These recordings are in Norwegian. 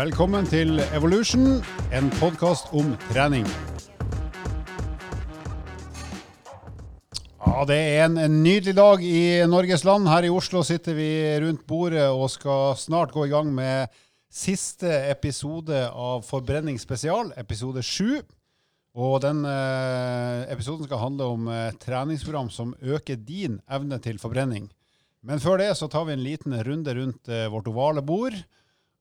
Velkommen til Evolution, en podkast om trening. Ja, Det er en, en nydelig dag i Norges land. Her i Oslo sitter vi rundt bordet og skal snart gå i gang med siste episode av Forbrenning spesial, episode sju. Og den eh, episoden skal handle om eh, treningsprogram som øker din evne til forbrenning. Men før det så tar vi en liten runde rundt eh, vårt ovale bord.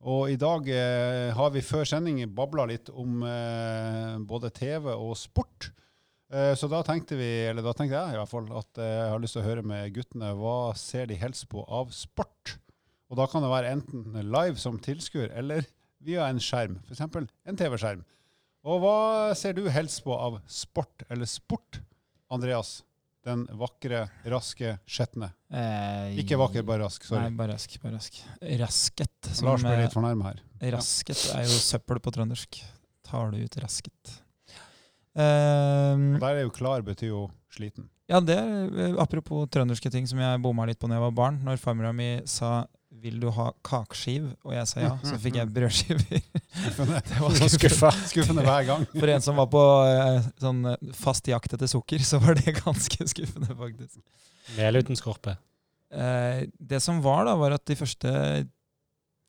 Og i dag eh, har vi før sending babla litt om eh, både TV og sport. Eh, så da tenkte vi, eller da tenkte jeg i hvert fall, at eh, jeg har lyst til å høre med guttene hva ser de helst på av sport. Og da kan det være enten live som tilskuer eller via en skjerm, f.eks. en TV-skjerm. Og hva ser du helst på av sport eller sport, Andreas? Den vakre, raske, skjetne. Eh, Ikke vakker, bare rask. Nei, bare rask. Bare rask. Rasket. som, Lars ble eh, litt fornærma her. Rasket er jo søppel på trøndersk. Tar du ut rasket. Eh, der er jo klar betyr jo sliten. ja, det er eh, apropos trønderske ting som jeg bomma litt på da jeg var barn. Når farmora mi sa 'vil du ha kakeskiv?' og jeg sa ja, så fikk jeg brødskiver. Skuffende. Det var skuffende. Skuffende hver gang. For en som var på eh, sånn eh, fast jakt etter sukker, så var det ganske skuffende, faktisk. Mel uten skorpe? Eh, det som var, da, var at de første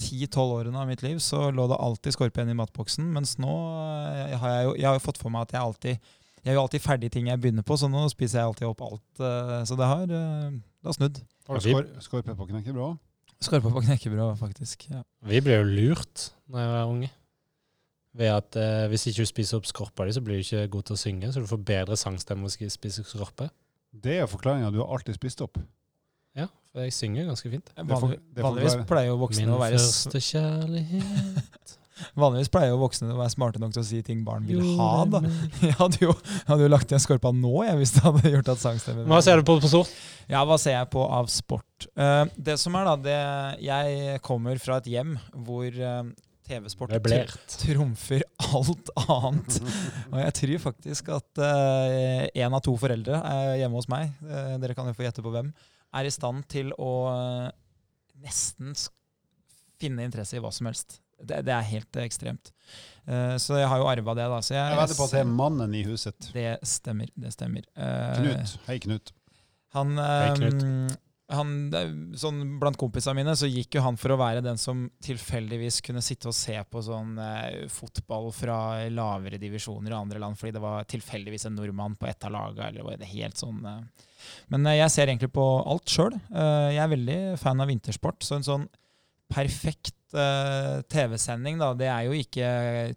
10-12 årene av mitt liv så lå det alltid skorpe igjen i matboksen. Mens nå har jeg jo, jeg har jo fått for meg at jeg alltid jeg gjør alltid ferdig ting jeg begynner på, så nå spiser jeg alltid opp alt. Så det har, det har snudd. Er skorpe på knekkebrød? Skorpa på knekkebrød, faktisk. Ja. Vi ble jo lurt da jeg var unge. Ved at eh, hvis ikke du spiser opp skorpa di, så blir du ikke god til å synge. Så du får bedre sangstemme hvis du spiser skorpe. Det er forklaringa. Du har alltid spist opp. Ja, for jeg synger ganske fint. Vanlig, vanligvis pleier jo voksne å være Min første kjærlighet Vanligvis pleier jo voksne å være smarte nok til å si ting barn vil ha, da. Jeg hadde jo, jeg hadde jo lagt igjen skorpa nå, jeg, hvis det hadde gjort at sangstemmen Hva ser du på på sport? Ja, hva ser jeg på av sport? Uh, det som er da, det, Jeg kommer fra et hjem hvor uh, TV-sport Det trumfer alt annet. Og jeg tror faktisk at én av to foreldre hjemme hos meg, uh, dere kan jo få gjette på hvem, er i stand til å uh, nesten finne interesse i hva som helst. Det, det er helt eh, ekstremt. Uh, så jeg har jo arva det, da. Så jeg, Jeg vedder på at det er mannen i huset. det stemmer. Det stemmer. Uh, Knut. Hei, Knut. han, Hei, Knut. ehm, han, sånn Blant kompisene mine så gikk jo han for å være den som tilfeldigvis kunne sitte og se på sånn eh, fotball fra lavere divisjoner i andre land, fordi det var tilfeldigvis en nordmann på ett av laga. Eller var det helt sånn eh. Men eh, jeg ser egentlig på alt sjøl. jeg er veldig fan av vintersport. Så en sånn perfekt uh, TV-sending, da, det er jo ikke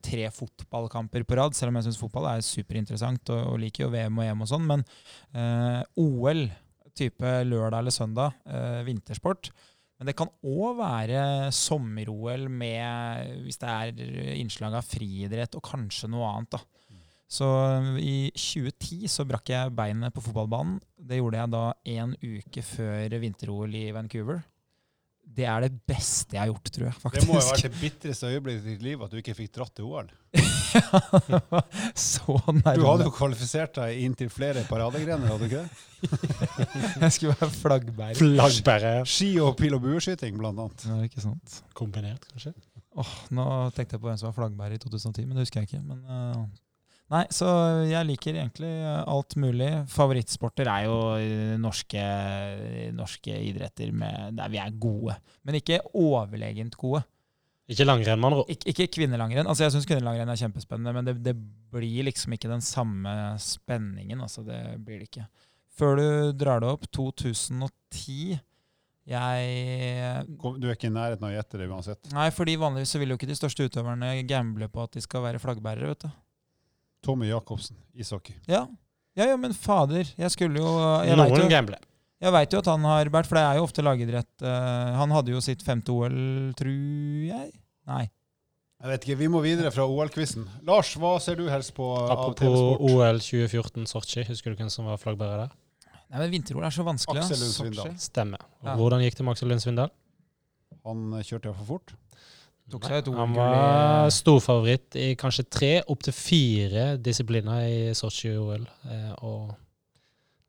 tre fotballkamper på rad, selv om jeg syns fotball er superinteressant og, og liker jo VM og EM og sånn, men uh, OL type lørdag eller søndag, eh, vintersport. Men det kan òg være sommer-OL med, hvis det er innslag av friidrett og kanskje noe annet. da. Så i 2010 så brakk jeg beinet på fotballbanen. Det gjorde jeg da en uke før vinter-OL i Vancouver. Det er det beste jeg har gjort, tror jeg. faktisk. Det må jo ha vært det bitreste øyeblikket i ditt liv at du ikke fikk dratt til OL. så Du hadde jo kvalifisert deg inn til flere paradegrener, hadde du ikke det? Jeg skulle være flaggbærer. Flaggbærer. Ski og pil- og bueskyting, blant annet. Ja, ikke sant. Kombinert, kanskje? Åh, nå tenkte jeg på hvem som var flaggbærer i 2010, men det husker jeg ikke. Men, eh, nei, så jeg liker egentlig eh, alt mulig. Favorittsporter er jo eh, norske, norske idretter med, der vi er gode. Men ikke overlegent gode. Ikke langrenn, med andre. Ik ikke kvinnelangrenn. Altså, jeg syns kvinnelangrenn er kjempespennende, men det, det blir liksom ikke den samme spenningen. Altså, det blir det ikke. Før du drar det opp, 2010 Jeg Du er ikke i nærheten av å gjette det uansett. Nei, fordi vanligvis så vil jo ikke de største utøverne gamble på at de skal være flaggbærere, vet du. Tommy Jacobsen, ishockey. Ja. Ja, ja, men fader. Jeg skulle jo Jeg veit Noen jo, gambler. jeg vet jo at han har vært For det er jo ofte lagidrett. Uh, han hadde jo sitt femte OL, tror jeg. Nei. Jeg vet ikke, Vi må videre fra OL-quizen. Lars, hva ser du helst på av Apropos? OL 2014 Sotsji, husker du hvem som var flaggbærer der? Nei, men Vinter-OL er så vanskelig. Aksel. Lund Svindal. Stemmer. Ja. Hvordan gikk det med Aksel Lund Svindal? Han eh, kjørte iallfall fort. Tok seg et Han OL-gull var storfavoritt i kanskje tre, opptil fire disipliner i Sotsji-OL. Eh, og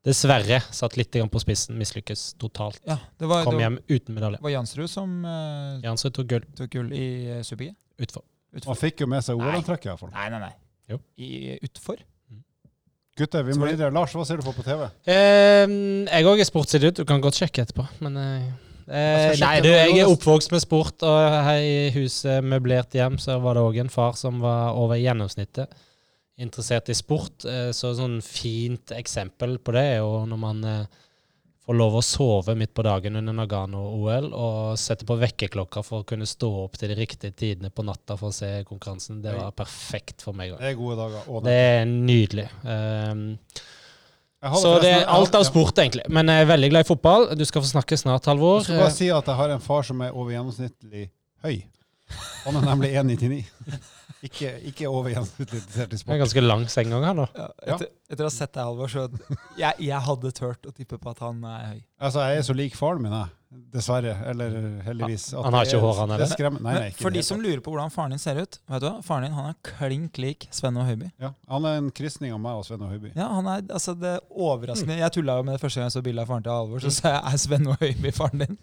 dessverre satt litt på spissen, mislykkes totalt. Ja, det var, Kom det hjem uten medalje. var Jansrud som uh, Jansrud tok gull. tok gull i uh, super-G. Utfor. Han fikk jo med seg. OL-antrekket, iallfall. Nei, nei, nei. Jo. I, utfor? Gutter, vi må videre. Lars, hva ser du på på TV? Eh, jeg òg er sportsidiot. Du kan godt sjekke etterpå, men eh, eh, Nei, du, jeg er oppvokst med sport, og her i huset møblert hjem så var det òg en far som var over gjennomsnittet interessert i sport. Eh, så sånn fint eksempel på det er jo når man eh, får lov å sove midt på dagen under Nagano-OL og setter på vekkerklokka for å kunne stå opp til de riktige tidene på natta for å se konkurransen. Det var perfekt for meg. Det er gode dager. Det er nydelig. Hadde så det er alt av sport, egentlig. Men jeg er veldig glad i fotball. Du skal få snakke snart, Halvor. Jeg skal bare si at jeg har en far som er over gjennomsnittlig høy. Han er nemlig 1,99. Ikke, ikke over gjennomsnittlig Det er ganske lang seng òg, han. Ja, etter, etter å ha sett deg, Halvor, så jeg, jeg hadde turt å tippe på at han er høy. Altså, jeg er så lik faren min, jeg. Dessverre. Eller heldigvis. at Han har ikke hår, han, heller? eller? Nei, nei, ikke for de som lurer på hvordan faren din ser ut, vet du hva? Faren din han er klink lik Sven og Høiby. ja, Han er en kristning av meg og Sven og Høiby. Ja, han er altså det overraskende. Jeg tulla jo med det første gang jeg så bildet av faren til Halvor, så sa jeg er Sven og Høiby faren din?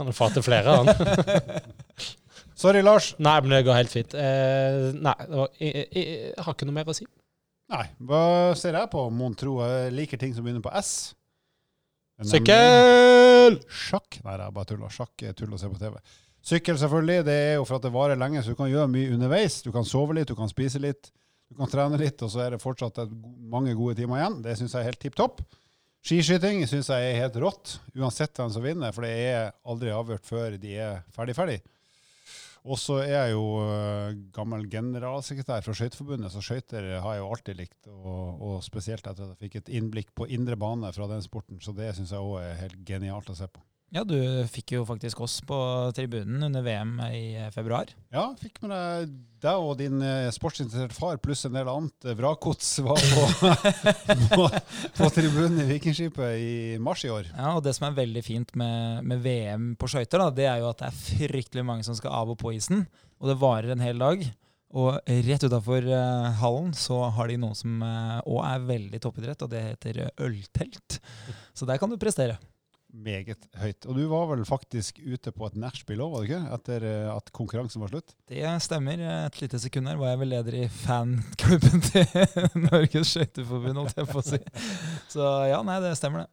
Han er far til flere, han. Sorry, Lars. nei, men det går helt fint. Eh, nei, var, jeg, jeg, jeg, har ikke noe mer å si. Nei, hva ser jeg på, mon tro? Jeg liker ting som begynner på S. Sykkel! Sjakk. Nei, er bare tull. Sjakk er tull å se på TV. Sykkel, selvfølgelig. Det er jo for at det varer lenge, så du kan gjøre mye underveis. Du kan sove litt, du kan spise litt, du kan trene litt, og så er det fortsatt mange gode timer igjen. Det syns jeg er helt tipp topp. Skiskyting syns jeg er helt rått, uansett hvem som vinner, for det er aldri avgjort før de er ferdig-ferdig. Og så er jeg jo øh, gammel generalsekretær fra Skøyteforbundet, så skøyter har jeg jo alltid likt. Og, og spesielt etter at jeg fikk et innblikk på indre bane fra den sporten. Så det syns jeg òg er helt genialt å se på. Ja, du fikk jo faktisk oss på tribunen under VM i eh, februar. Ja, fikk med deg deg og din eh, sportsinteresserte far pluss en del annet eh, vrakgods var på, på, på tribunen i Vikingskipet i mars i år. Ja, og det som er veldig fint med, med VM på skøyter, det er jo at det er fryktelig mange som skal av og på isen. Og det varer en hel dag. Og rett utafor hallen så har de noe som òg er veldig toppidrett, og det heter eh, øltelt. Så der kan du prestere. Meget høyt. Og du var vel faktisk ute på et nachspiel òg, var du ikke? Etter eh, at konkurransen var slutt? Det stemmer. Et lite sekund her var jeg vel leder i fanklubben til Norges Skøyteforbund, holdt jeg på å si. Så ja, nei, det stemmer det.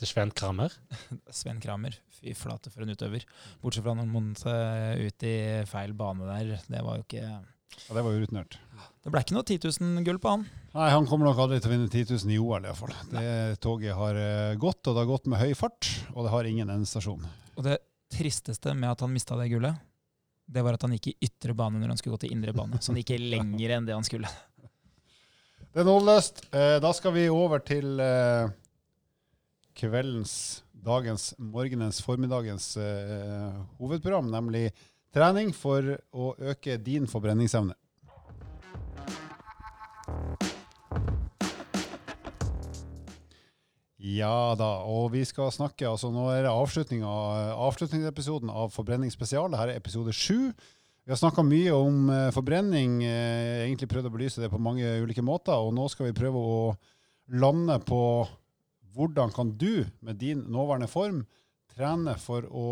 Til Sven Kramer. Sven Kramer, fy flate for en utøver. Bortsett fra når han måtte ut i feil bane der. Det var jo ikke Ja, det var urutinert. Det ble ikke noe 10 000 gull på han. Nei, han kommer nok aldri til å vinne 10 000 i OL, iallfall. Det toget har eh, gått, og det har gått med høy fart, og det har ingen endestasjon. Og det tristeste med at han mista det gullet, det var at han gikk i ytre bane når han skulle gå til indre bane. Så han gikk lenger enn det han skulle. Det er nådeløst. Da skal vi over til eh, kveldens, dagens, morgenens, formiddagens eh, hovedprogram, nemlig trening for å øke din forbrenningsevne. Ja da, og vi skal snakke altså Nå er det avslutning av, avslutningsepisoden av Forbrenningsspesial. Dette er episode sju. Vi har snakka mye om eh, forbrenning, eh, egentlig prøvd å belyse det på mange ulike måter. Og nå skal vi prøve å lande på hvordan kan du med din nåværende form trene for å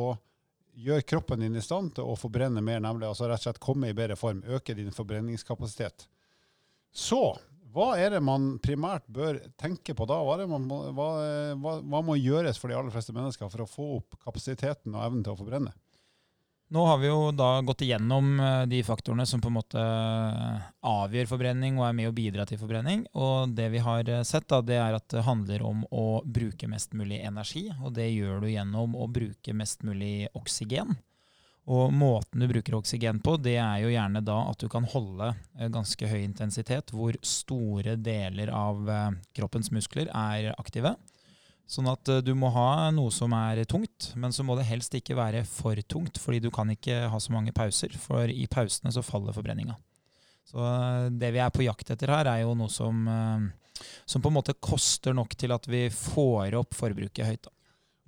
gjøre kroppen din i stand til å forbrenne mer, nemlig altså rett og slett komme i bedre form, øke din forbrenningskapasitet. Så hva er det man primært bør tenke på da? Hva, man hva, hva, hva må gjøres for de aller fleste mennesker for å få opp kapasiteten og evnen til å forbrenne? Nå har vi jo da gått igjennom eh, de faktorene som på en måte avgjør forbrenning og er med å bidra til forbrenning. Og det vi har eh, sett, da, det er at det handler om å bruke mest mulig energi. Og det gjør du gjennom å bruke mest mulig oksygen. Og måten du bruker oksygen på, det er jo gjerne da at du kan holde eh, ganske høy intensitet, hvor store deler av eh, kroppens muskler er aktive. Sånn at eh, du må ha noe som er tungt, men så må det helst ikke være for tungt, fordi du kan ikke ha så mange pauser, for i pausene så faller forbrenninga. Så eh, det vi er på jakt etter her, er jo noe som, eh, som på en måte koster nok til at vi får opp forbruket høyt.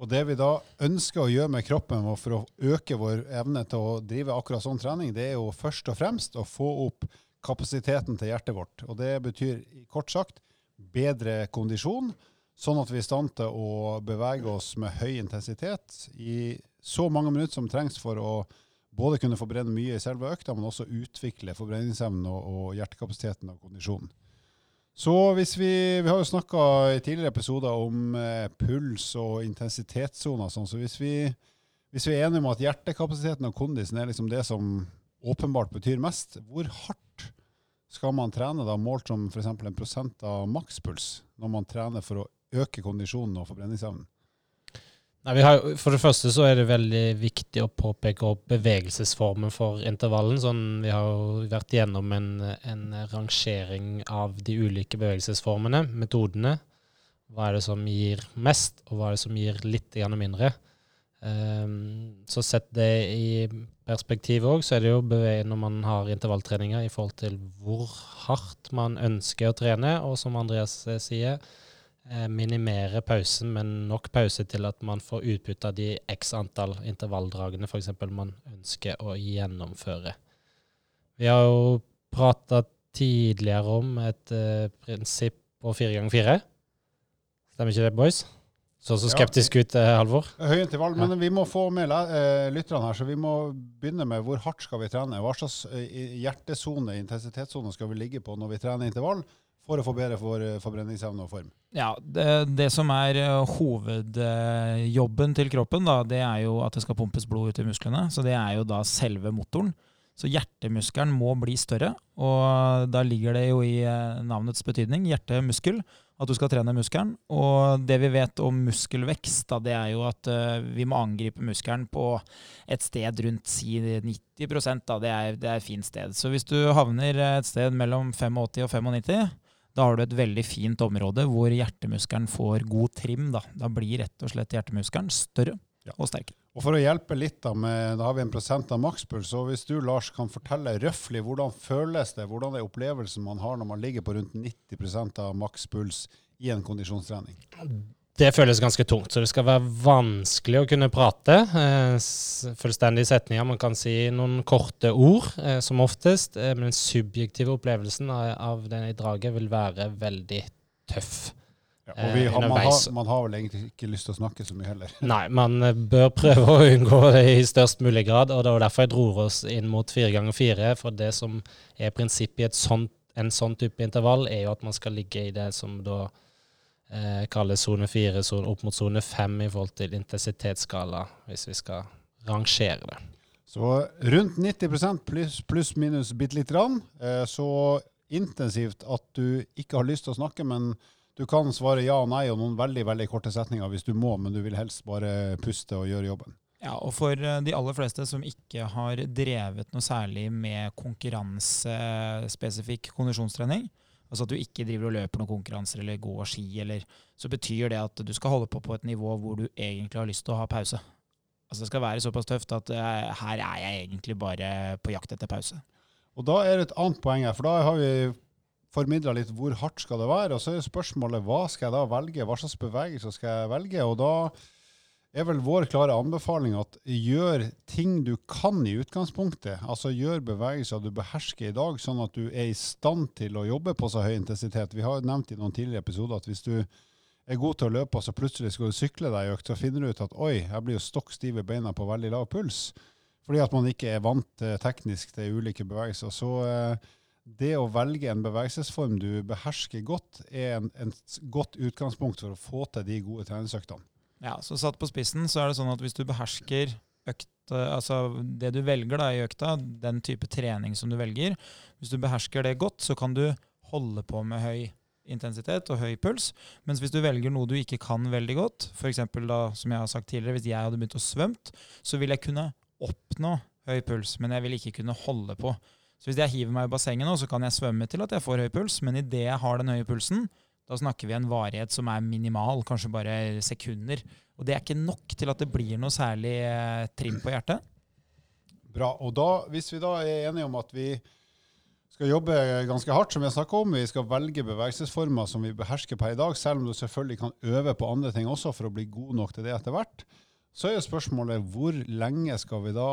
Og det vi da ønsker å gjøre med kroppen for å øke vår evne til å drive akkurat sånn trening, det er jo først og fremst å få opp kapasiteten til hjertet vårt. Og det betyr kort sagt bedre kondisjon, sånn at vi er i stand til å bevege oss med høy intensitet i så mange minutter som trengs for å både kunne forbrenne mye i selve økta, men også utvikle forbrenningsevnen og, hjertekapasiteten og kondisjonen. Så hvis vi, vi har jo snakka i tidligere episoder om eh, puls og intensitetssoner, sånn, så hvis vi, hvis vi er enige om at hjertekapasiteten og kondisen er liksom det som åpenbart betyr mest, hvor hardt skal man trene da, målt som f.eks. en prosent av makspuls, når man trener for å øke kondisjonen og forbrenningsevnen? Nei, har, for det første så er det veldig viktig å påpeke opp bevegelsesformen for intervallen. Sånn, vi har jo vært gjennom en, en, rangering av de ulike bevegelsesformene, metodene. Hva er det som gir mest, og hva er det som gir litt mindre? Um, så sett det i perspektiv òg, så er det jo når man har intervalltreninger i forhold til hvor hardt man ønsker å trene, og som Andreas sier, Eh, minimere pausen, men nok pause til at man får utbytte av de x antall intervalldragene f.eks. man ønsker å gjennomføre. Vi har jo prata tidligere om et uh, prinsipp på fire ganger fire. Stemmer ikke det, boys? Så så skeptisk ut, eh, Halvor. Høy intervall, men vi må få med uh, lytterne her, så vi må begynne med hvor hardt skal vi trene? Hva slags hjertesone, intensitetssone, skal vi ligge på når vi trener intervall? For å få bedre for, eh, forbrenningsevne og form? Ja, det, det, som er eh, hovedjobben til kroppen, da, det er jo at det skal pumpes blod ut i musklene. Så det er jo da selve motoren. Så hjertemuskelen må bli større, og da ligger det jo i eh, navnets betydning, hjertemuskel, at du skal trene muskelen. Og det vi vet om muskelvekst, da, det er jo at vi må angripe muskelen på et sted rundt si 90% da, det er, det et fint sted. Så hvis du havner et sted mellom 85 og 95 da har du et veldig fint område hvor hjertemuskelen får god trim. Da, da blir rett og slett hjertemuskelen større ja. og sterkere. Og For å hjelpe litt, da, med, da har vi en prosent av makspuls. og Hvis du Lars, kan fortelle røftlig hvordan føles det, hvordan er opplevelsen man har når man ligger på rundt 90 av makspuls i en kondisjonstrening? Det føles ganske tungt, så det skal være vanskelig å kunne prate. Eh, fullstendige setninger. Man kan si noen korte ord, eh, som oftest. Eh, men den subjektive opplevelsen av, i draget vil være veldig tøff. Ja, og har, man, har, man, har, vel egentlig ikke lyst til å snakke så mye heller? Nei, man bør prøve å unngå det i størst mulig grad. og Det var derfor jeg dro oss inn mot fire ganger fire. For det som er prinsippet i sånt, en sånn type intervall, er jo at man skal ligge i det som da eh, kalle sone fire opp mot sone fem i forhold til intensitetsskala, hvis vi skal rangere det. Så rundt 90 pluss pluss minus bitte lite grann. Eh, så intensivt at du ikke har lyst til å snakke, men du kan svare ja og nei og noen veldig veldig korte setninger hvis du må, men du vil helst bare puste og gjøre jobben. Ja, og For eh, de aller fleste som ikke har drevet noe særlig med konkurransespesifikk kondisjonstrening, altså at du ikke driver og løper noen konkurranser eller går ski, eller, så betyr det at du skal holde på på et nivå hvor du egentlig har lyst til å ha pause. Altså Det skal være såpass tøft at uh, her er jeg egentlig bare på jakt etter pause. Og Da er det et annet poeng her, for da har vi formidla litt hvor hardt skal det være. Og så er spørsmålet hva skal jeg da velge, hva slags bevegelser skal jeg velge? Og da er vel vår klare anbefaling at gjør ting du kan i utgangspunktet. Altså gjør bevegelser du behersker i dag, sånn at du er i stand til å jobbe på så høy intensitet. Vi har nevnt i noen tidligere episoder at hvis du er god til å løpe, og så plutselig skal du sykle deg i økt, så finner du ut at oi, jeg blir jo stokk stiv i beina på veldig lav puls. Fordi at man ikke er vant teknisk til ulike bevegelser. Så eh, det å velge en bevegelsesform du behersker godt, er en, en godt utgangspunkt for å få til de gode treningsøktene. Ja, så satt på spissen så er det sånn at hvis du behersker økt, altså det du velger da i økta, den type trening som du velger, hvis du behersker det godt, så kan du holde på med høy intensitet og høy puls. Mens hvis du velger noe du ikke kan veldig godt, f.eks. da, som jeg har sagt tidligere, hvis jeg hadde begynt å svømme, så vil jeg kunne oppnå høy puls, men jeg vil ikke kunne holde på. Så hvis jeg hiver meg i bassenget nå, så kan jeg svømme til at jeg får høy puls, men idet jeg har den høye pulsen, da snakker vi en varighet som er minimal, kanskje bare sekunder. Og det er ikke nok til at det blir noe særlig eh, trim på hjertet. Bra. Og da, hvis vi da er enige om at vi skal jobbe ganske hardt, som jeg snakka om, vi skal velge bevegelsesformer som vi behersker per i dag, selv om du selvfølgelig kan øve på andre ting også for å bli god nok til det etter hvert, så er jo spørsmålet hvor lenge skal vi da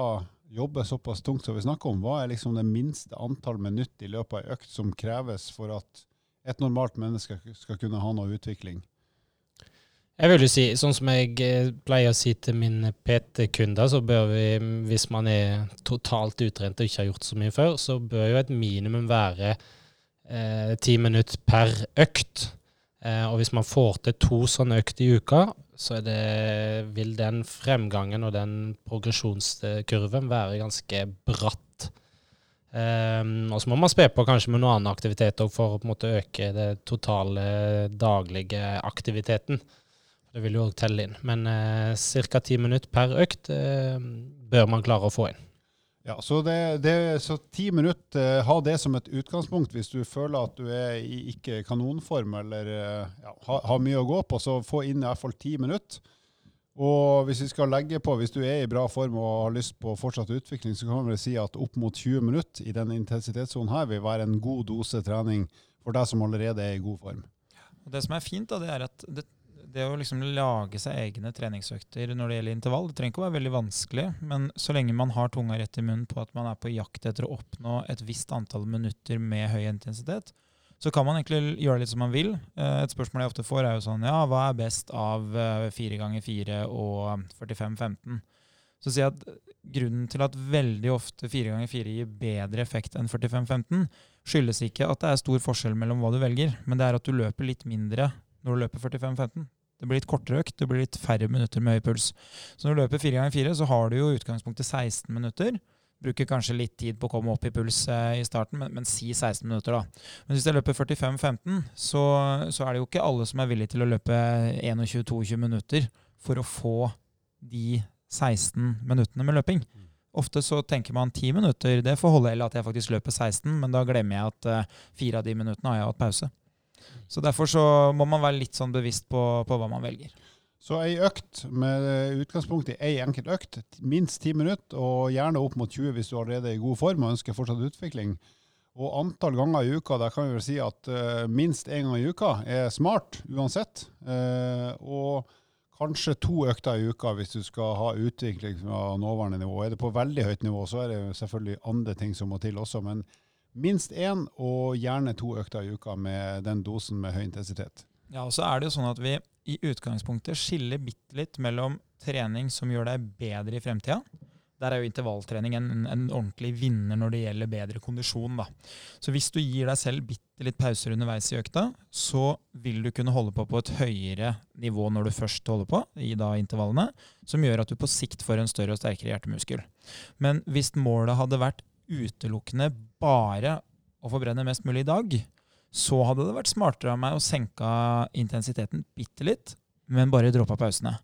jobbe såpass tungt som vi snakker om? Hva er liksom det minste antall minutt i løpet av økt som kreves for at et normalt menneske skal kunne ha noe utvikling? Jeg vil jo si, sånn som jeg eh, pleier å si til mine PT-kunder, så bør vi, hvis man er totalt utrent og ikke har gjort så mye før, så bør jo et minimum være eh, ti minutter per økt. Eh, og hvis man får til to sånne økt i uka, så det, vil den fremgangen og den progresjonskurven være ganske bratt. Um, og så må man spe på kanskje med noe annen aktivitet for å på en måte øke det totale daglige aktiviteten. Det vil jo òg telle inn. Men uh, ca. ti minutter per økt uh, bør man klare å få inn. Ja, Så, det, det, så ti minutter, uh, ha det som et utgangspunkt hvis du føler at du er i ikke kanonform eller eh, ja, har, har mye å gå på. Så få inn i hvert fall ti minutter. Og hvis vi skal legge på, hvis du er i bra form og har lyst på fortsatt utvikling, så kan vi si at opp mot 20 minutter i denne intensitetssonen her vil være en god dose trening for deg som allerede er i god form. Det som er fint, da, det er at det det å liksom lage seg egne treningsøkter når det gjelder intervall, det trenger ikke å være veldig vanskelig, men så lenge man har tunga rett i munnen på at man er på jakt etter å oppnå et visst antall minutter med høy intensitet, så kan man egentlig gjøre det litt som man vil. Eh, et spørsmål jeg ofte får, er jo sånn Ja, hva er best av 4 ganger 4 og 45-15? Så sier jeg at grunnen til at veldig ofte 4 ganger 4 gir bedre effekt enn 45-15, skyldes ikke at det er stor forskjell mellom hva du velger, men det er at du løper litt mindre når du løper 45-15. Det blir litt kortere økt, det blir litt færre minutter med høy puls. Så når du løper 4 ganger 4 så har du jo utgangspunktet 16 minutter. Bruker kanskje litt tid på å komme opp i puls eh, i starten, men, men, si 16 minutter, da. Men hvis jeg løper 45-15, så, så, er det jo ikke alle som er villige til å løpe 21-22 minutter for å få de 16 minuttene med løping. Ofte så tenker man 10 minutter, det får holde, eller at jeg faktisk løper 16, men da glemmer jeg at uh, fire av de minuttene har jeg hatt pause. Så Derfor så må man være litt sånn bevisst på, på hva man velger. Så ei økt med utgangspunkt i ei enkelt økt, minst ti minutter, og gjerne opp mot 20 hvis du allerede er i god form og ønsker fortsatt utvikling. Og antall ganger i uka, der kan vi vel si at uh, minst én gang i uka er smart uansett. Uh, og kanskje to økter i uka hvis du skal ha utvikling fra nåværende nivå. Er det på veldig høyt nivå, så er det selvfølgelig andre ting som må til også. men minst én og gjerne to økter i uka med den dosen med høy intensitet. Ja, og så er det jo sånn at vi i utgangspunktet skiller bitte litt mellom trening som gjør deg bedre i fremtida. Der er jo intervalltrening en, en, ordentlig vinner når det gjelder bedre kondisjon. da. Så hvis du gir deg selv bitte litt pauser underveis i økta, så vil du kunne holde på på et høyere nivå når du først holder på, i da intervallene, som gjør at du på sikt får en større og sterkere hjertemuskel. Men hvis målet hadde vært utelukkende bare å forbrenne mest mulig i dag, så hadde det vært smartere av meg å senke intensiteten bitte litt, men bare droppa pausene.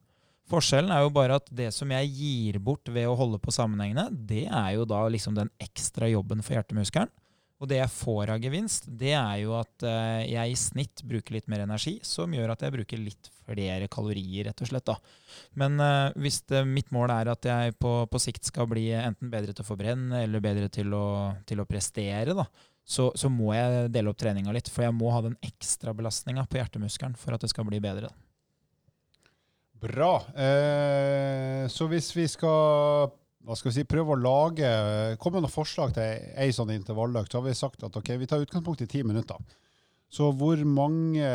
Forskjellen er jo bare at det som jeg gir bort ved å holde på sammenhengene, det er jo da liksom den ekstra jobben for hjertemuskelen. Og det jeg får av gevinst, det er jo at uh, jeg i snitt bruker litt mer energi, som gjør at jeg bruker litt flere kalorier, rett og slett. da. Men uh, hvis det, mitt mål er at jeg på, på, sikt skal bli enten bedre til å forbrenne eller bedre til å, til å prestere, da, så, så, må jeg dele opp treninga litt. For jeg må ha den ekstra belastninga på hjertemuskelen for at det skal bli bedre. Bra. Eh, så hvis vi skal hva skal vi si, prøve å lage Kom med noen forslag til ei sånn intervalløkt. Så har vi sagt at ok, vi tar utgangspunkt i ti minutter. Så hvor mange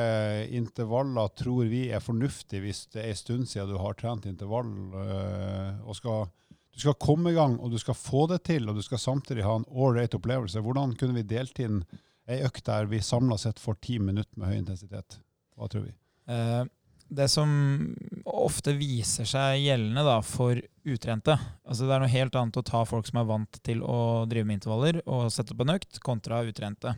intervaller tror vi er fornuftig hvis det er en stund siden du har trent intervall øh, og skal, du skal komme i gang og du skal få det til, og du skal samtidig ha en all-rate opplevelse. Hvordan kunne vi delt inn ei økt der vi samla sett får ti minutter med høy intensitet? Hva tror vi? Uh, det som ofte viser seg gjeldende da, for utrente altså Det er noe helt annet å ta folk som er vant til å drive med intervaller og sette opp en økt, kontra utrente.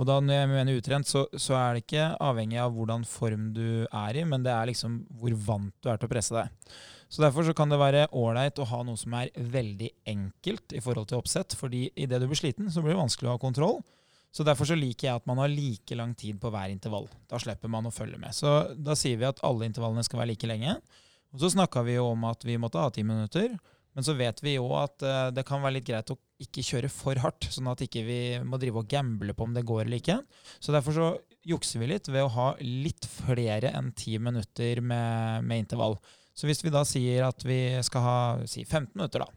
Og da Når jeg mener utrent, så, så, er det ikke avhengig av hvordan form du er i, men det er liksom hvor vant du er til å presse deg. Så Derfor så kan det være ålreit å ha noe som er veldig enkelt i forhold til oppsett. fordi idet du blir sliten, så blir det vanskelig å ha kontroll. Så Derfor så liker jeg at man har like lang tid på hver intervall. Da slipper man å følge med. Så Da sier vi at alle intervallene skal være like lenge. Og Så snakka vi jo om at vi måtte ha ti minutter. Men så vet vi jo at uh, det kan være litt greit å ikke kjøre for hardt, sånn at ikke vi må drive og gamble på om det går eller ikke. Så derfor så jukser vi litt ved å ha litt flere enn ti minutter med, med intervall. Så hvis vi da sier at vi skal ha si 15 minutter, da,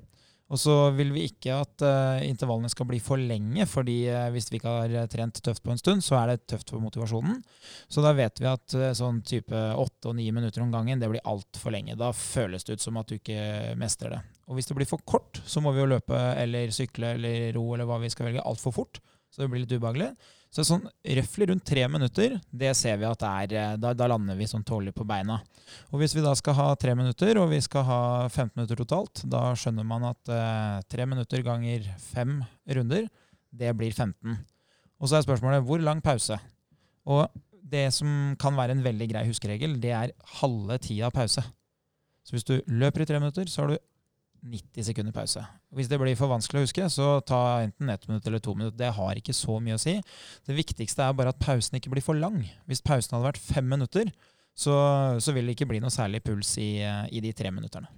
Og så vil vi ikke at uh, intervallene skal bli for lenge, fordi uh, hvis vi ikke har eh, trent tøft på en stund, så er det tøft for motivasjonen. Så da vet vi at uh, sånn type åtte og ni minutter om gangen, det blir altfor lenge. Da føles det ut som at du ikke mestrer det. Og hvis det blir for kort, så må vi jo løpe eller sykle eller ro eller hva vi skal velge, altfor fort. Så det blir litt ubehagelig. Så sånn røftlig rundt tre minutter, det ser vi at det er eh, Da, da lander vi sånn tålelig på beina. Og hvis vi da skal ha tre minutter, og vi skal ha 15 minutter totalt, da skjønner man at eh, tre minutter ganger fem runder, det blir 15. Og så er spørsmålet hvor lang pause? Og det som kan være en veldig grei huskeregel, det er halve tida pause. Så hvis du løper i tre minutter, så har du 90 sekunder pause. Hvis det blir for vanskelig å huske, så ta enten ett minutt eller to minutter. Det har ikke så mye å si. Det viktigste er bare at pausen ikke blir for lang. Hvis pausen hadde vært fem minutter, så, så vil det ikke bli noe særlig puls i, i de tre minutterne.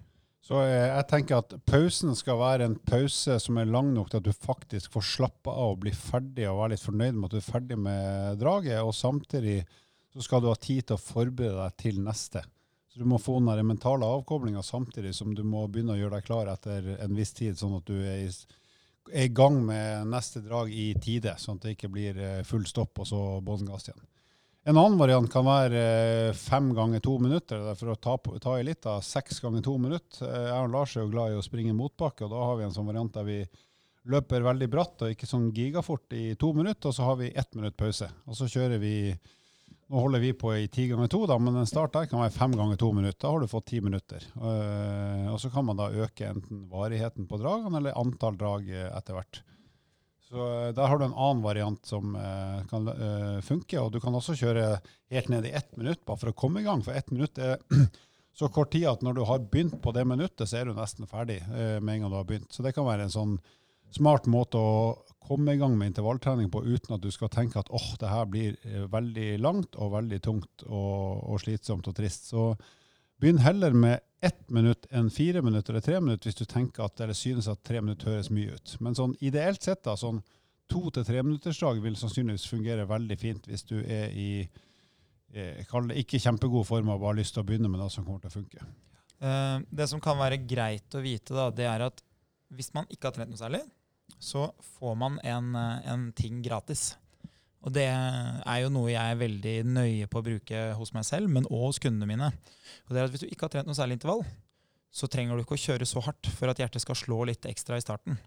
Så eh, jeg tenker at pausen skal være en pause som er lang nok til at du faktisk får slappe av og bli ferdig og være litt fornøyd med at du er ferdig med draget, og samtidig så skal du ha tid til å forberede deg til neste. Så du må få den mentale avkoblinga samtidig som du må begynne å gjøre deg klar etter en viss tid, sånn at du er i, er i gang med neste drag i tide, sånn at det ikke blir eh, full stopp og så bånn gass igjen. En annen variant kan være eh, fem ganger to minutter. er For å ta, ta i litt av seks ganger to minutter. Eh, Jeg og Lars er jo glad i å springe motbakke, og da har vi en sånn variant der vi løper veldig bratt og ikke sånn gigafort i to minutter, og så har vi ett minutt pause. Og så kjører vi Nå holder vi på i ti ganger to, da, men en start der kan være fem ganger to minutter. Da har du fått ti minutter. Eh, og så kan man da øke enten varigheten på dragene eller antall drag eh, etter hvert. Så eh, der har du en annen variant som kan funke, og du kan også kjøre helt ned i ett minutt, bare for å komme i gang. For ett minutt er så kort tid at når du har begynt på det minuttet, så er du nesten ferdig med en gang du har begynt. Så det kan være en sånn smart måte å komme i gang med intervalltrening på uten at du skal tenke at åh, det her blir eh, veldig langt og veldig tungt og, og slitsomt og trist. Så begynn heller med ett minutt enn fire minutter eller tre minutter hvis du tenker at, eller synes at tre minutter høres mye ut. Men sånn ideelt sett, da, sånn to til treminuttersdag vil sannsynligvis fungere veldig fint hvis du er i eh, det ikke kjempegod form og bare har lyst til å begynne med noe som kommer til å funke. Eh, Det som kan være greit å vite, da, det er at hvis man ikke har trent noe særlig, så får man en, eh, en ting gratis. Og det er jo noe jeg er veldig nøye på å bruke hos meg selv, men òg hos kundene mine. Og det er at Hvis du ikke har trent noe særlig intervall, så trenger du ikke å kjøre så hardt for at hjertet skal slå litt ekstra i starten.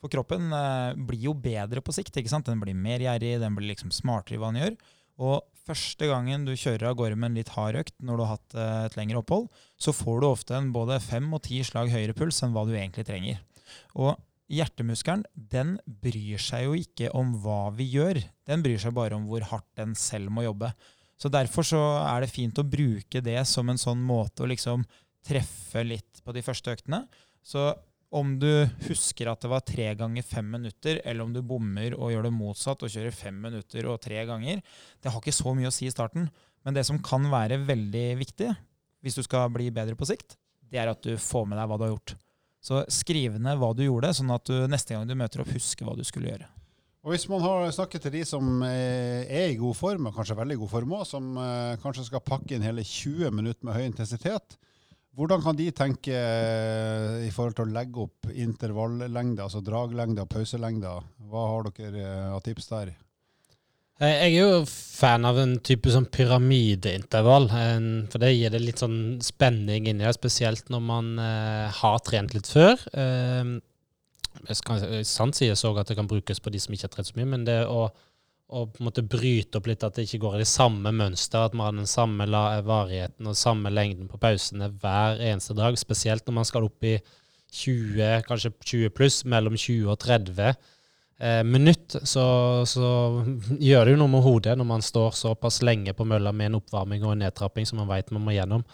For kroppen eh, blir jo bedre på sikt. ikke sant? Den blir mer gjerrig, den blir liksom smartere i hva den gjør. Og første gangen du kjører av gårde med en litt hard økt når du har hatt eh, et lengre opphold, så får du ofte en både fem og ti slag høyere puls enn hva du egentlig trenger. Og hjertemuskelen den bryr seg jo ikke om hva vi gjør, den bryr seg bare om hvor hardt den selv må jobbe. Så Derfor så er det fint å bruke det som en sånn måte å liksom treffe litt på de første øktene. Så om du husker at det var tre ganger fem minutter, eller om du bommer og gjør det motsatt og kjører fem minutter og tre ganger, det har ikke så mye å si i starten. Men det som kan være veldig viktig hvis du skal bli bedre på sikt, det er at du får med deg hva du har gjort. Så skriv ned hva du gjorde, sånn at du neste gang du møter opp, husker hva du skulle gjøre. Og hvis man har snakket til de som eh, er i god form, og kanskje veldig god form òg, som eh, kanskje skal pakke inn hele 20 minutter med høy intensitet, hvordan kan de tenke eh, i forhold til å legge opp intervallengder, altså draglengder, og pauselengder? Hva har dere av tips der? Eh, Jeg er jo fan av en type sånn pyramideintervall, for det gir det litt sånn spenning inni det, spesielt når man eh, har trent litt før. Eh, skal sant si jeg så at det kan brukes på de som ikke har trent så mye, men det å, å på en måte bryte opp litt at det ikke går i det samme mønster, at man har den samme varigheten og samme lengden på pausene hver eneste dag, spesielt når man skal opp i 20, kanskje 20 pluss, mellom 20 og 30 eh, minutt, så, så gjør det jo noe med hodet når man står såpass lenge på mølla med en oppvarming og en nedtrapping som man vet man må gjennom.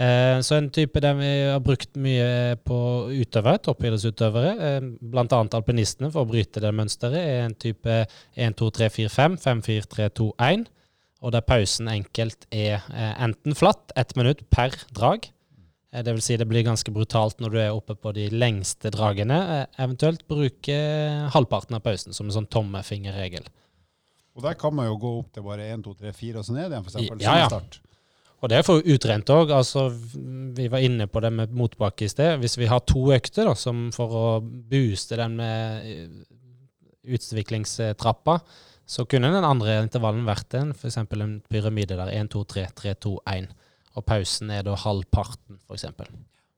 Eh, så en type den vi har brukt mye på utøvere, toppidrettsutøvere, eh, bl.a. alpinistene, for å bryte det mønsteret, er en type 1, 2, 3, 4, 5, 5, 4, 3, 2, 1. Og der pausen enkelt er eh, enten flatt, ett minutt per drag. Eh, Det vil si det blir ganske brutalt når du er oppe på de lengste dragene. Eh, Eventuelt bruke halvparten av pausen som en sånn tommefingerregel. Og der kan man jo gå opp til bare 1, 2, 3, 4 og så ned igjen, eksempel. Ja, ja. start. Og det er for utrent òg. Altså, vi var inne på det med motbakke i sted. Hvis vi har to økter da, som for å booste den med eh, utviklingstrappa, så kunne den andre intervallen vært en f.eks. en pyramide der 1, 2, 3, 3, 2, 1. Og pausen er da halvparten, f.eks.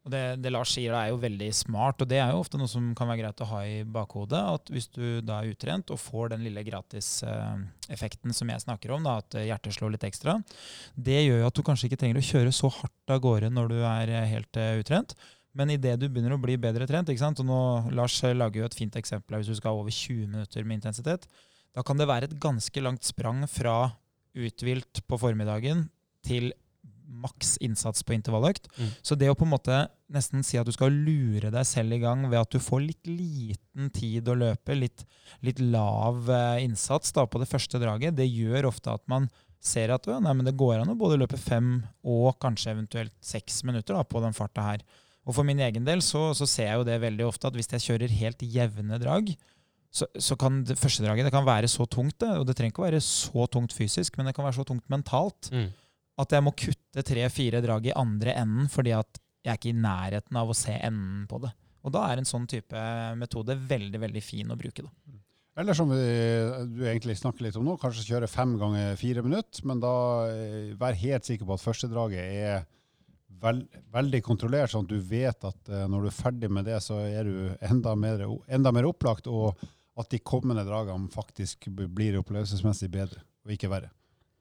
Det, det, Lars sier er jo veldig smart, og det er jo ofte noe som kan være greit å ha i bakhodet. At hvis du da er utrent og får den lille gratiseffekten som jeg snakker om, da, at hjertet slår litt ekstra, det gjør jo at du kanskje ikke trenger å kjøre så hardt av gårde når du er helt uh, utrent. Men idet du begynner å bli bedre trent, ikke sant? og nå Lars lager jo et fint eksempel hvis du skal ha over 20 minutter med intensitet, da kan det være et ganske langt sprang fra uthvilt på formiddagen til maks innsats på intervalløkt. Mm. Så det å på en måte nesten si at du skal lure deg selv i gang ved at du får litt liten tid å løpe, litt, litt lav eh, innsats da, på det første draget, det gjør ofte at man ser at nei, det går an å både løpe fem og kanskje eventuelt seks minutter da, på den farta her. Og For min egen del så, så, ser jeg jo det veldig ofte at hvis jeg kjører helt jevne drag, så, så kan det første draget det kan være så tungt, det, og det trenger ikke å være så tungt fysisk, men det kan være så tungt mentalt. Mm at jeg må kutte tre-fire drag i andre enden fordi at jeg er ikke i nærheten av å se enden på det. Og da er en sånn type metode veldig veldig fin å bruke. da. Eller som du egentlig snakker litt om nå, kanskje kjøre fem ganger fire minutter, men da eh, vær helt sikker på at førstedraget er veld, veldig kontrollert, sånn at du vet at uh, når du er ferdig med det, så er du enda mer, enda mer opplagt, og at de kommende dragene faktisk blir opplevelsesmessig bedre, og ikke verre.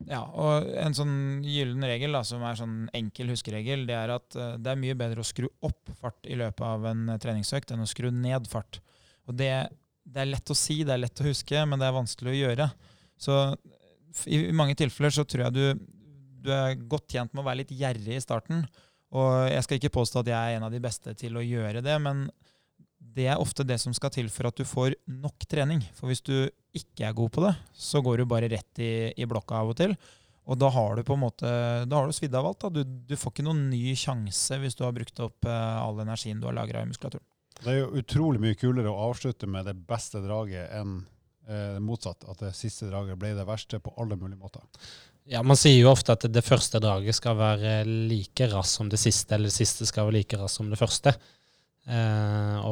Ja, og en sånn gyllen regel, da, som er sånn enkel huskeregel, det er at uh, det er mye bedre å skru opp fart i løpet av en uh, treningsøkt enn å skru ned fart. Og det, det, er lett å si, det er lett å huske, men det er vanskelig å gjøre. Så i mange tilfeller så tror jeg du, du er godt tjent med å være litt gjerrig i starten. Og jeg skal ikke påstå at jeg er en av de beste til å gjøre det, men det er ofte det som skal til for at du får nok trening. For hvis du ikke er god på det, så går du bare rett i, i blokka av og til. Og da har du på en måte, da har du svidd av alt. Du, du, får ikke noen ny sjanse hvis du har brukt opp uh, all energien du har lagra i muskulaturen. Det er jo utrolig mye kulere å avslutte med det beste draget enn eh, motsatt. At det siste draget ble det verste på alle mulige måter. Ja, Man sier jo ofte at det første draget skal være like raskt som det siste, eller det siste skal være like raskt som det første. Eh,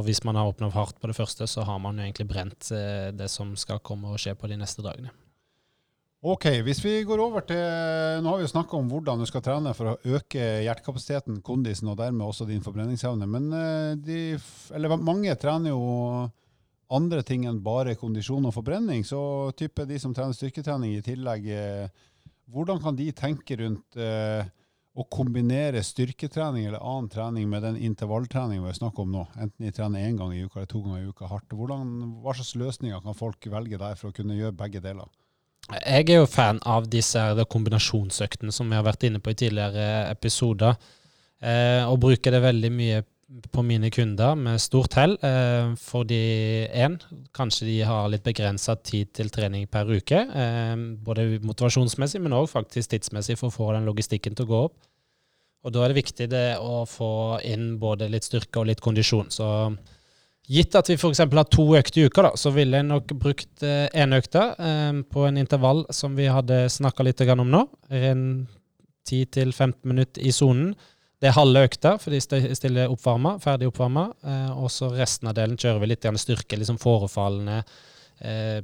og hvis man har åpna hardt på det første, så har man jo egentlig brent eh, det som skal komme og skje på de neste dagene. Ok, hvis vi går over til Nå har vi jo snakka om hvordan du skal trene for å øke hjertekapasiteten, kondisen og dermed også din forbrenningsevne. Men eh, de, mange trener jo andre ting enn bare kondisjon og forbrenning. Så type de som trener styrketrening i tillegg, eh, hvordan kan de tenke rundt eh, å kombinere styrketrening eller annen trening med den intervalltreningen vi snakker om nå, enten de trener én gang i uka eller to ganger i uka hardt, hvordan, hva slags løsninger kan folk velge der for å kunne gjøre begge deler? Jeg er jo fan av disse kombinasjonsøktene som vi har vært inne på i tidligere episoder, eh, og bruker det veldig mye på mine kunder med stort hell. Eh, fordi én, kanskje de har litt begrensa tid til trening per uke. Eh, både motivasjonsmessig, men òg faktisk tidsmessig for å få den logistikken til å gå opp. Og da er det viktig det å få inn både litt styrke og litt kondisjon. Så gitt at vi f.eks. har to økter i uka, da, så ville jeg nok brukt én eh, økte eh, på en intervall som vi hadde snakka litt om nå. En 10-15 minutter i sonen. Det er halve økta, for de stiller oppvarma, ferdig oppvarma. Eh, og så resten av delen kjører vi litt styrke, liksom forefallende. Eh,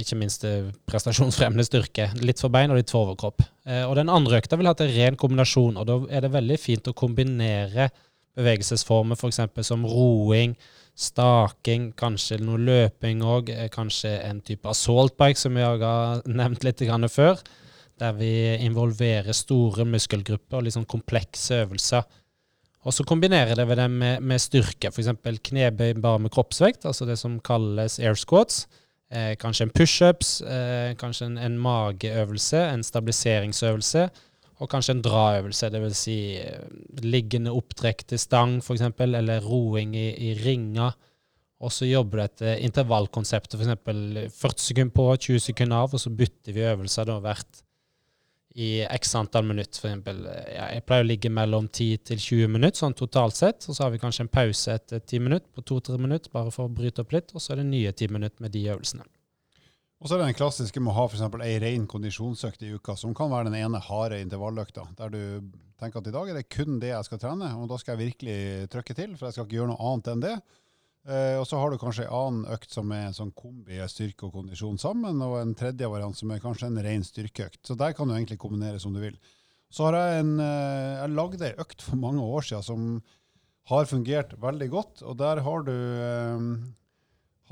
ikke minst eh, prestasjonsfremmende styrke. Litt for bein og litt for overkropp. Eh, og den andre økta vil ha en ren kombinasjon, og da er det veldig fint å kombinere bevegelsesformer f.eks. som roing, staking, kanskje noe løping òg, eh, kanskje en type assault bike, som vi har nevnt litt før der vi involverer store muskelgrupper og liksom komplekse øvelser. Og så kombinerer det det med, med styrke, f.eks. knebøy bare med kroppsvekt, altså det som kalles air squats. Eh, kanskje en pushups, eh, kanskje en, en, mageøvelse, en stabiliseringsøvelse, og kanskje en draøvelse, dvs. Si, eh, liggende opptrekk til stang f.eks., eller roing i, i ringer. Og så jobber du etter intervallkonseptet, f.eks. 40 sekunder på, 20 sekunder av, og så bytter vi øvelser da hvert i x antall minutter. Eksempel, ja, jeg pleier å ligge mellom 10 til 20 minutter sånn totalt sett. Og så har vi kanskje en pause etter 10 minutter på 2-3 minutter, bare for å bryte opp litt. Og så er det nye 10 minutter med de øvelsene. Og så er det den klassiske med å ha f.eks. ei ren kondisjonsøkt i uka, som kan være den ene harde intervalløkta, der du tenker at i dag er det kun det jeg skal trene, og da skal jeg virkelig trykke til, for jeg skal ikke gjøre noe annet enn det. Eh, og så har du kanskje en annen økt som er en sånn kombi styrke og kondisjon sammen, og en tredje variant som er kanskje en ren styrkeøkt. Så der kan du egentlig kombinere som du vil. Så har jeg en eh, Jeg lagde ei økt for mange år siden som har fungert veldig godt, og der har du eh,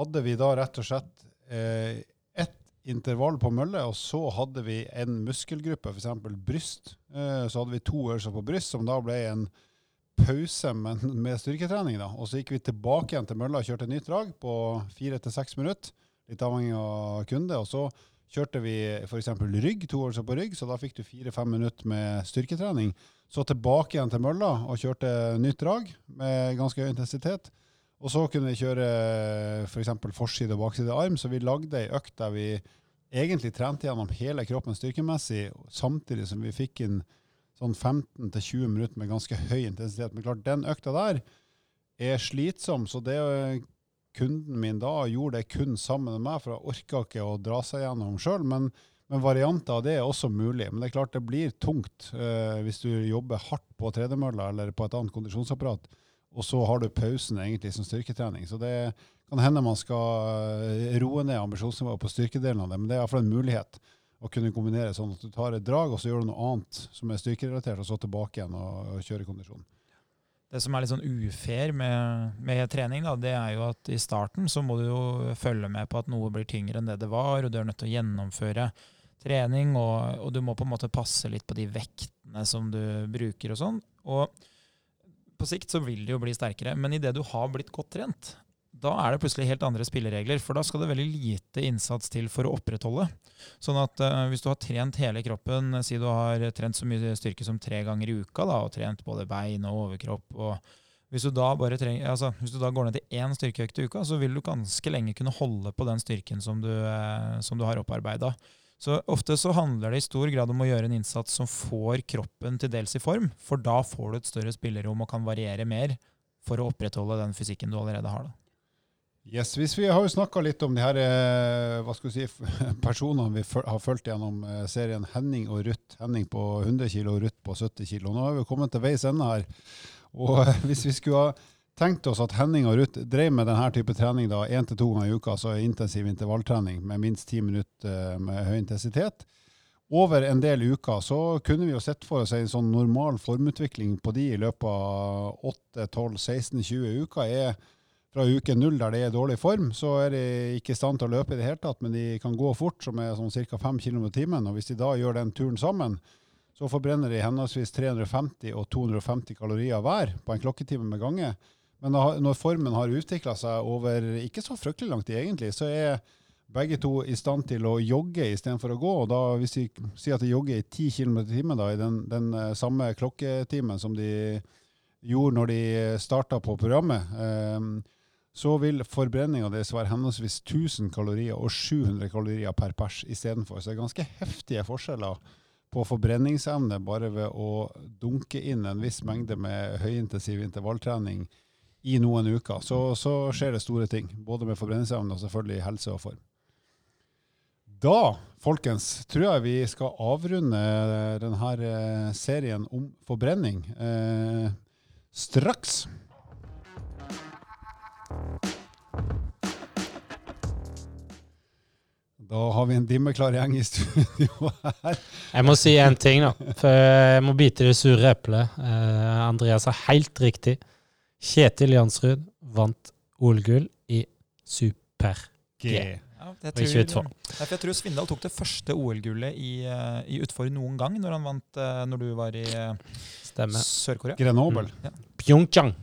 Hadde vi da rett og slett eh, ett intervall på mølle, og så hadde vi en muskelgruppe, f.eks. bryst. Eh, så hadde vi to øvelser på bryst, som da ble en pause men med styrketrening. da. Og så gikk vi tilbake igjen til mølla og kjørte nytt drag på fire til seks minutter. Litt avhengig av kunde. Og så kjørte vi f.eks. rygg, to øvelser på rygg, så da fikk du fire-fem minutter med styrketrening. Så tilbake igjen til mølla og kjørte nytt drag med ganske høy intensitet. Og så kunne vi kjøre f.eks. For forside og bakside arm, så vi lagde ei økt der vi egentlig trente gjennom hele kroppen styrkemessig, samtidig som vi fikk inn sånn 15-20 minutter med ganske høy intensitet. Men klart, den økta der er slitsom, så det kunden min da gjorde det kun sammen med meg, for jeg orka ikke å dra seg gjennom sjøl. Men, men, varianter av det er også mulig. Men det er klart det blir tungt eh, hvis du jobber hardt på tredemølla eller på et annet kondisjonsapparat, og så har du pausen egentlig som styrketrening. Så det kan hende man skal eh, roe ned ambisjonsnivået på styrkedelen av det, men det er iallfall en mulighet å kunne kombinere sånn at du tar et drag, og så gjør du noe annet som er styrkerelatert, og så tilbake igjen og, og kjøre kondisjon. Det som er litt sånn ufair med, med, trening, da, det er jo at i starten så må du jo følge med på at noe blir tyngre enn det det var, og du er nødt til å gjennomføre trening, og, og du må på en måte passe litt på de vektene som du bruker og sånn. Og på sikt så vil det jo bli sterkere, men idet du har blitt godt trent, da er det plutselig helt andre spilleregler. For da skal det veldig lite innsats til for å opprettholde. Sånn at uh, hvis du har trent hele kroppen, si du har trent så mye styrke som tre ganger i uka, da, og trent både bein og overkropp og hvis du, da bare trenger, altså, hvis du da går ned til én styrkeøkt i uka, så vil du ganske lenge kunne holde på den styrken som du, uh, som du har opparbeida. Så ofte så handler det i stor grad om å gjøre en innsats som får kroppen til dels i form, for da får du et større spillerom og kan variere mer for å opprettholde den fysikken du allerede har. da. Yes, hvis Vi har jo snakka litt om de her eh, hva skal vi si, personene vi har fulgt gjennom eh, serien Henning og Ruth. Henning på 100 kg og Ruth på 70 kg. Nå har vi kommet til veis ende her. Og Hvis vi skulle ha tenkt oss at Henning og Ruth drev med denne type trening da, én til to ganger i uka, altså intensiv intervalltrening med minst ti minutter eh, med høy intensitet, over en del uker, så kunne vi jo sett for oss en sånn normal formutvikling på de i løpet av 8, 12, 16, 20 uker. er fra uke null der de er dårlig form, så er de ikke i stand til å løpe i det hele tatt, men de kan gå fort, som er sånn ca. 5 km i timen. Og hvis de da gjør den turen sammen, så forbrenner de henholdsvis 350 og 250 kalorier hver på en klokketime med gange. Men når formen har utvikla seg over ikke så fryktelig lang tid, egentlig, så er begge to i stand til å jogge istedenfor å gå. og da Hvis de sier at de jogger i 10 km i timen i den, den, eh, samme klokketimen som de gjorde når de starta på programmet, eh, så vil forbrenninga deres være henholdsvis 1000 kalorier og 700 kalorier per pers istedenfor. Så det er ganske heftige forskjeller på forbrenningsevne bare ved å dunke inn en viss mengde med høyintensiv intervalltrening i noen uker. Så, så skjer det store ting, både med forbrenningsevne og selvfølgelig helse og form. Da, folkens, tror jeg vi skal avrunde denne eh, serien om forbrenning eh, straks. Da har vi en dimmeklar gjeng i studio her. Jeg må si en ting, da. For jeg må bite det sure eplet. Eh, Andreas har helt riktig. Kjetil Jansrud vant OL-gull i super-G. Ja, jeg, tror, jeg, jeg tror Svindal tok det første OL-gullet i, uh, i, utfor noen gang, når han vant uh, når du var i Sør-Korea. Grenoble. Mm. Ja. Pyeongchang.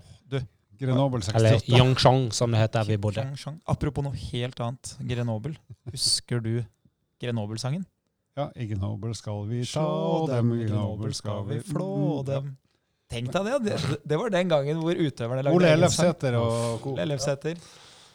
Grenoble 68. Eller Yongchong, som det heter der vi bodde. Apropos noe helt annet. Grenoble. Husker du Grenoble-sangen? Ja. I Grenoble skal vi ta dem, i Grenoble skal vi flå dem. Tenk deg det. det. Det var den gangen hvor utøverne lagde Ole Ellefsæter og Ellefsæter.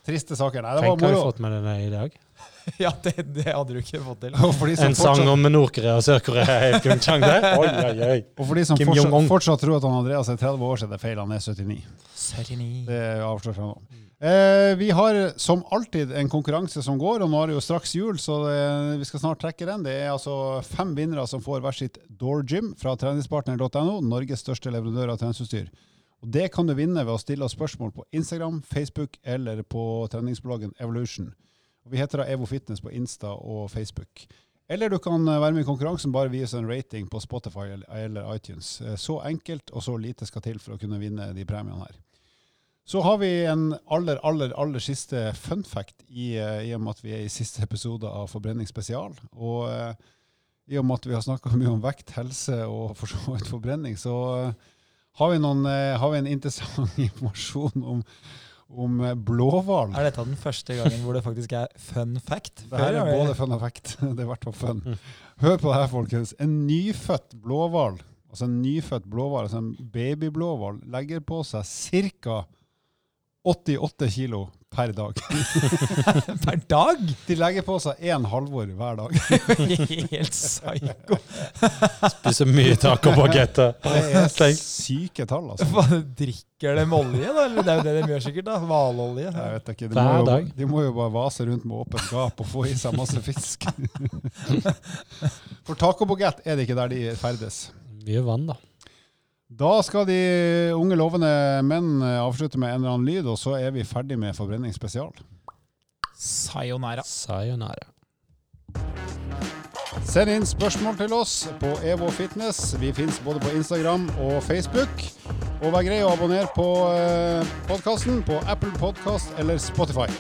Triste saker. Nei, det var moro. Tenk hva vi fått med denne i dag. Ja, det, det hadde du ikke fått til. Og for de som En sang fortsatt, om Nord-Korea og Sør-Korea der. Oi, oi, oi. og for de som fortsatt, fortsatt tror at han Andreas er 30 år, så er det feil. Han er 79. 79. Det avslører jeg nå. Eh, vi har som alltid en konkurranse som går, og nå er det jo straks jul, så det, vi skal snart trekke den. Det er altså fem vinnere som får hver sitt Door Gym fra treningspartner.no, Norges største leverandør av treningsutstyr. Og Det kan du vinne ved å stille oss spørsmål på Instagram, Facebook eller på treningsbloggen Evolution. Vi heter da Evo Fitness på Insta og Facebook. Eller du kan eh, være med i konkurransen, bare gi oss en rating på Spotify eller- iTunes. Eh, Så enkelt og så lite skal til for å kunne vinne de premiene her. Så har vi en aller, aller, aller siste fun fact i, eh, i og med at vi er i siste episode av Forbrenning spesial. Og i og med at vi har snakka mye om vekt, helse og for så vidt forbrenning, så har, vi noen, har vi en interessant informasjon om, om eh, blåhval. Er dette den første gangen hvor det faktisk er fun fact? Det her er både fun og fact. Det er hvert fall fun. Hør på det her, folkens. En nyfødt blåhval, altså en nyfødt blåhval, altså en babyblåhval, legger på seg ca. 88 kilo per dag. Per dag? De legger på seg én halvor hver dag. Helt psyko. Spiser mye tacobagetter. Det er syke tall, altså. Hva, Drikker de olje, da? Eller det er jo det de gjør sikkert, da. Hvalolje. Jeg vet ikke, de Hver må, jo, dag. de må jo bare vase rundt med åpent gap og få i seg masse fisk. For tacobagett er det ikke der de ferdes. Mye vann, da. Da skal de unge lovende menn eh, avslutte med en eller annen lyd, og så er vi ferdig med forbrenning spesial. Sayonara. Sayonara. Send inn spørsmål til oss på Evo Fitness. Vi finnes både på Instagram og Facebook. Og vær grei å abonnere på podkasten på Apple Podcast eller Spotify.